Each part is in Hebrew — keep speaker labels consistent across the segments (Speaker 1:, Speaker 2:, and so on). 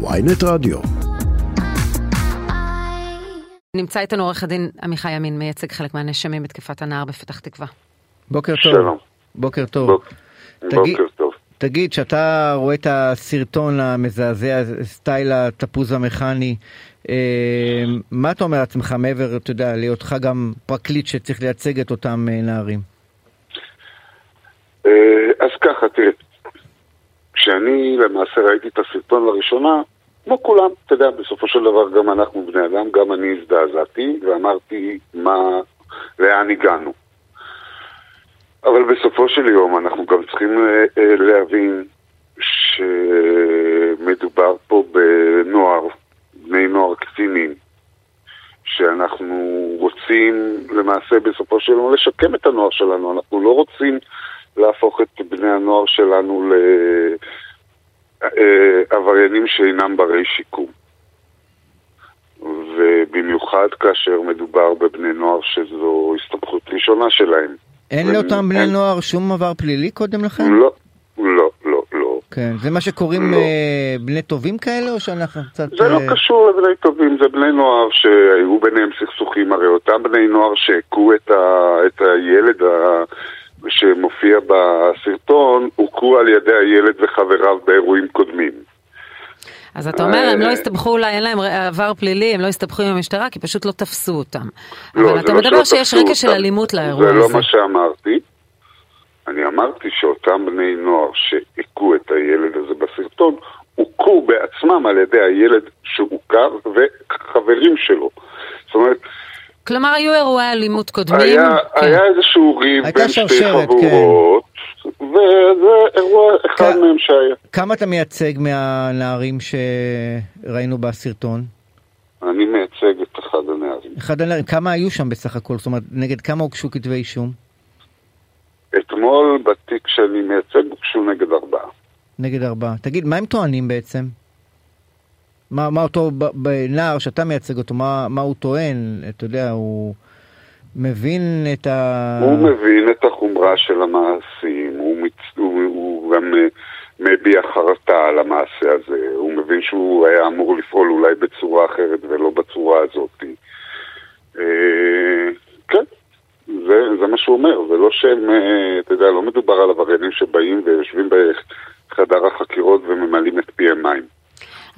Speaker 1: ויינט רדיו.
Speaker 2: נמצא איתנו עורך הדין עמיחי ימין, מייצג חלק מהנאשמים בתקיפת הנער בפתח תקווה.
Speaker 3: בוקר טוב.
Speaker 4: שלום.
Speaker 3: בוקר טוב.
Speaker 4: בוק-
Speaker 3: תגיד-
Speaker 4: בוקר טוב.
Speaker 3: תגיד, שאתה רואה את הסרטון המזעזע, סטייל התפוז המכני, אה, מה אתה אומר לעצמך מעבר, אתה יודע, להיותך גם פרקליט שצריך לייצג את אותם אה, נערים?
Speaker 4: אה, אז ככה, תראה, כשאני למעשה ראיתי את הסרטון לראשונה, כמו כולם, אתה יודע, בסופו של דבר גם אנחנו בני אדם, גם אני הזדעזעתי ואמרתי מה, לאן הגענו. אבל בסופו של יום אנחנו גם צריכים אה, אה, להבין שמדובר פה בנוער, בני נוער קצינים, שאנחנו רוצים למעשה בסופו של יום לשקם את הנוער שלנו, אנחנו לא רוצים להפוך את בני הנוער שלנו לעבריינים שאינם ברי שיקום. ובמיוחד כאשר מדובר בבני נוער שזו הסתבכות ראשונה שלהם.
Speaker 3: אין
Speaker 4: אין-
Speaker 3: לאותם בני
Speaker 4: אין.
Speaker 3: נוער שום עבר פלילי קודם לכן?
Speaker 4: לא, לא, לא, לא.
Speaker 3: כן. זה מה שקוראים
Speaker 4: לא.
Speaker 3: אה, בני טובים כאלה, או שאנחנו קצת...
Speaker 4: זה לא
Speaker 3: אה,
Speaker 4: קשור לבני טובים, זה בני נוער שהיו ביניהם סכסוכים, הרי אותם בני נוער שהכו את, ה, את הילד ה, שמופיע בסרטון, הוכו על ידי הילד וחבריו באירועים קודמים.
Speaker 2: אז אתה אומר, הם לא
Speaker 4: אה,
Speaker 2: הסתבכו, אולי אין להם עבר פלילי, הם לא הסתבכו עם המשטרה, כי פשוט לא תפסו אותם.
Speaker 4: לא,
Speaker 2: אבל
Speaker 4: זה
Speaker 2: אתה
Speaker 4: לא
Speaker 2: מדבר שיש רקע של. אלימות לאירוע
Speaker 4: זה לא
Speaker 2: הזה.
Speaker 4: מה שאמרתי. אני אמרתי שאותם בני נוער שהכו את הילד הזה בסרטון, הוכו בעצמם על ידי הילד שהוכר וחברים שלו. זאת אומרת,
Speaker 2: כלומר, היו אירועי אלימות קודמים.
Speaker 4: היה,
Speaker 2: כן.
Speaker 4: היה איזשהו ריב בין שתי
Speaker 3: שרשרת,
Speaker 4: וזה אירוע אחד
Speaker 3: כן.
Speaker 4: מהם שהיה.
Speaker 3: כמה אתה מייצג מהנערים שראינו בסרטון?
Speaker 4: אני מייצג את אחד הנערים.
Speaker 3: אחד הנערים, כמה היו שם בסך הכל? זאת אומרת, נגד כמה הוגשו כתבי אישום?
Speaker 4: אתמול בתיק שאני מייצג הוגשו נגד ארבעה.
Speaker 3: נגד ארבעה. תגיד, מה הם טוענים בעצם? מה, מה אותו בנער שאתה מייצג אותו, מה, מה הוא טוען? אתה יודע, הוא מבין את ה...
Speaker 4: הוא מבין את החומרה של המעשים, הוא, גם אה, מביע חרטה על המעשה הזה, הוא מבין שהוא היה אמור לפעול אולי בצורה אחרת ולא בצורה הזאת. אה, כן, זה, זה מה שהוא אומר, זה לא שהם, אה, אתה יודע, לא מדובר על עבריינים שבאים ויושבים בחדר החקירות וממלאים.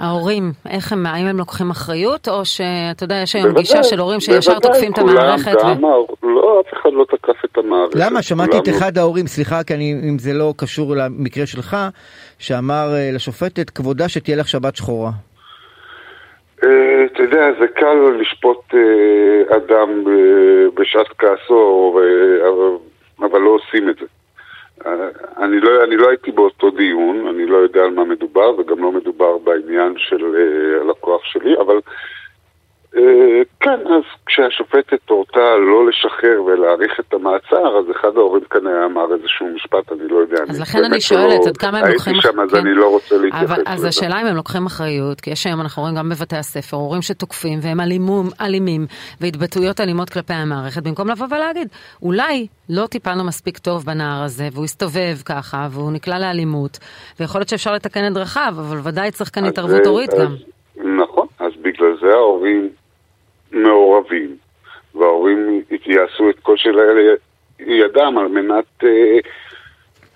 Speaker 2: ההורים, איך הם, האם הם לוקחים אחריות, או שאתה יודע, יש היום גישה של הורים שישר תוקפים את המערכת.
Speaker 4: גם לא, אף אחד לא תקף את המערכת.
Speaker 3: למה? שמעתי את אחד ההורים, סליחה, כי אני, אם זה לא קשור למקרה שלך, שאמר אה, לשופטת, כבודה שתהיה לך שבת שחורה.
Speaker 4: אה, אתה יודע, זה קל לשפוט אה, אדם בשעת כעסו, אבל- אבל לא עושים את זה. אני לא, אני לא הייתי באותו דיון, אני לא יודע על מה מדובר, וגם לא מדובר בעניין של אה, הלקוח שלי, אבל כן, אז כשהשופטת הורתה לא לשחרר ולהאריך את המעצר, אז אחד ההורים כנראה אמר איזשהו משפט, אני לא יודע.
Speaker 2: אז לכן אני שואלת,
Speaker 4: לא-
Speaker 2: עד כמה הם לוקחים...
Speaker 4: הייתי שם, אז
Speaker 2: כן.
Speaker 4: אני לא רוצה להתייחס
Speaker 2: אבל, אז
Speaker 4: לזה.
Speaker 2: השאלה אם הם לוקחים אחריות, כי יש היום, אנחנו רואים גם בבתי הספר, הורים שתוקפים והם אלימים, והתבטאויות אלימות כלפי המערכת, במקום לבוא ולהגיד, אולי לא טיפלנו מספיק טוב בנער הזה, והוא הסתובב ככה, והוא נקלע לאלימות, ויכול להיות שאפשר לתקן את דרכיו, אבל ודאי צריך כאן התערבות הורית
Speaker 4: אז-
Speaker 2: גם.
Speaker 4: נכון, אז בגלל זה ההורים מעורבים, וההורים יעשו את כל שלאל ידם על מנת אה,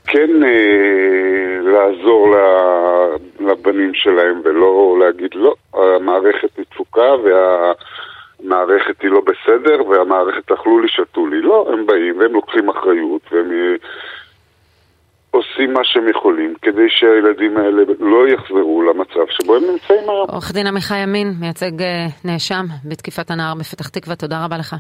Speaker 4: כן אה, לעזור לבנים שלהם, ולא להגיד לא, המערכת היא תפוקה והמערכת היא לא בסדר, והמערכת אכלו לי, שתו לי. לא, הם באים והם לוקחים אחריות, והם... עושים מה שהם יכולים כדי שהילדים האלה לא יחזרו למצב שבו הם נמצאים היום.
Speaker 2: עורך דין עמיחי ימין, מייצג אה, נאשם בתקיפת הנער בפתח תקווה, תודה רבה לך.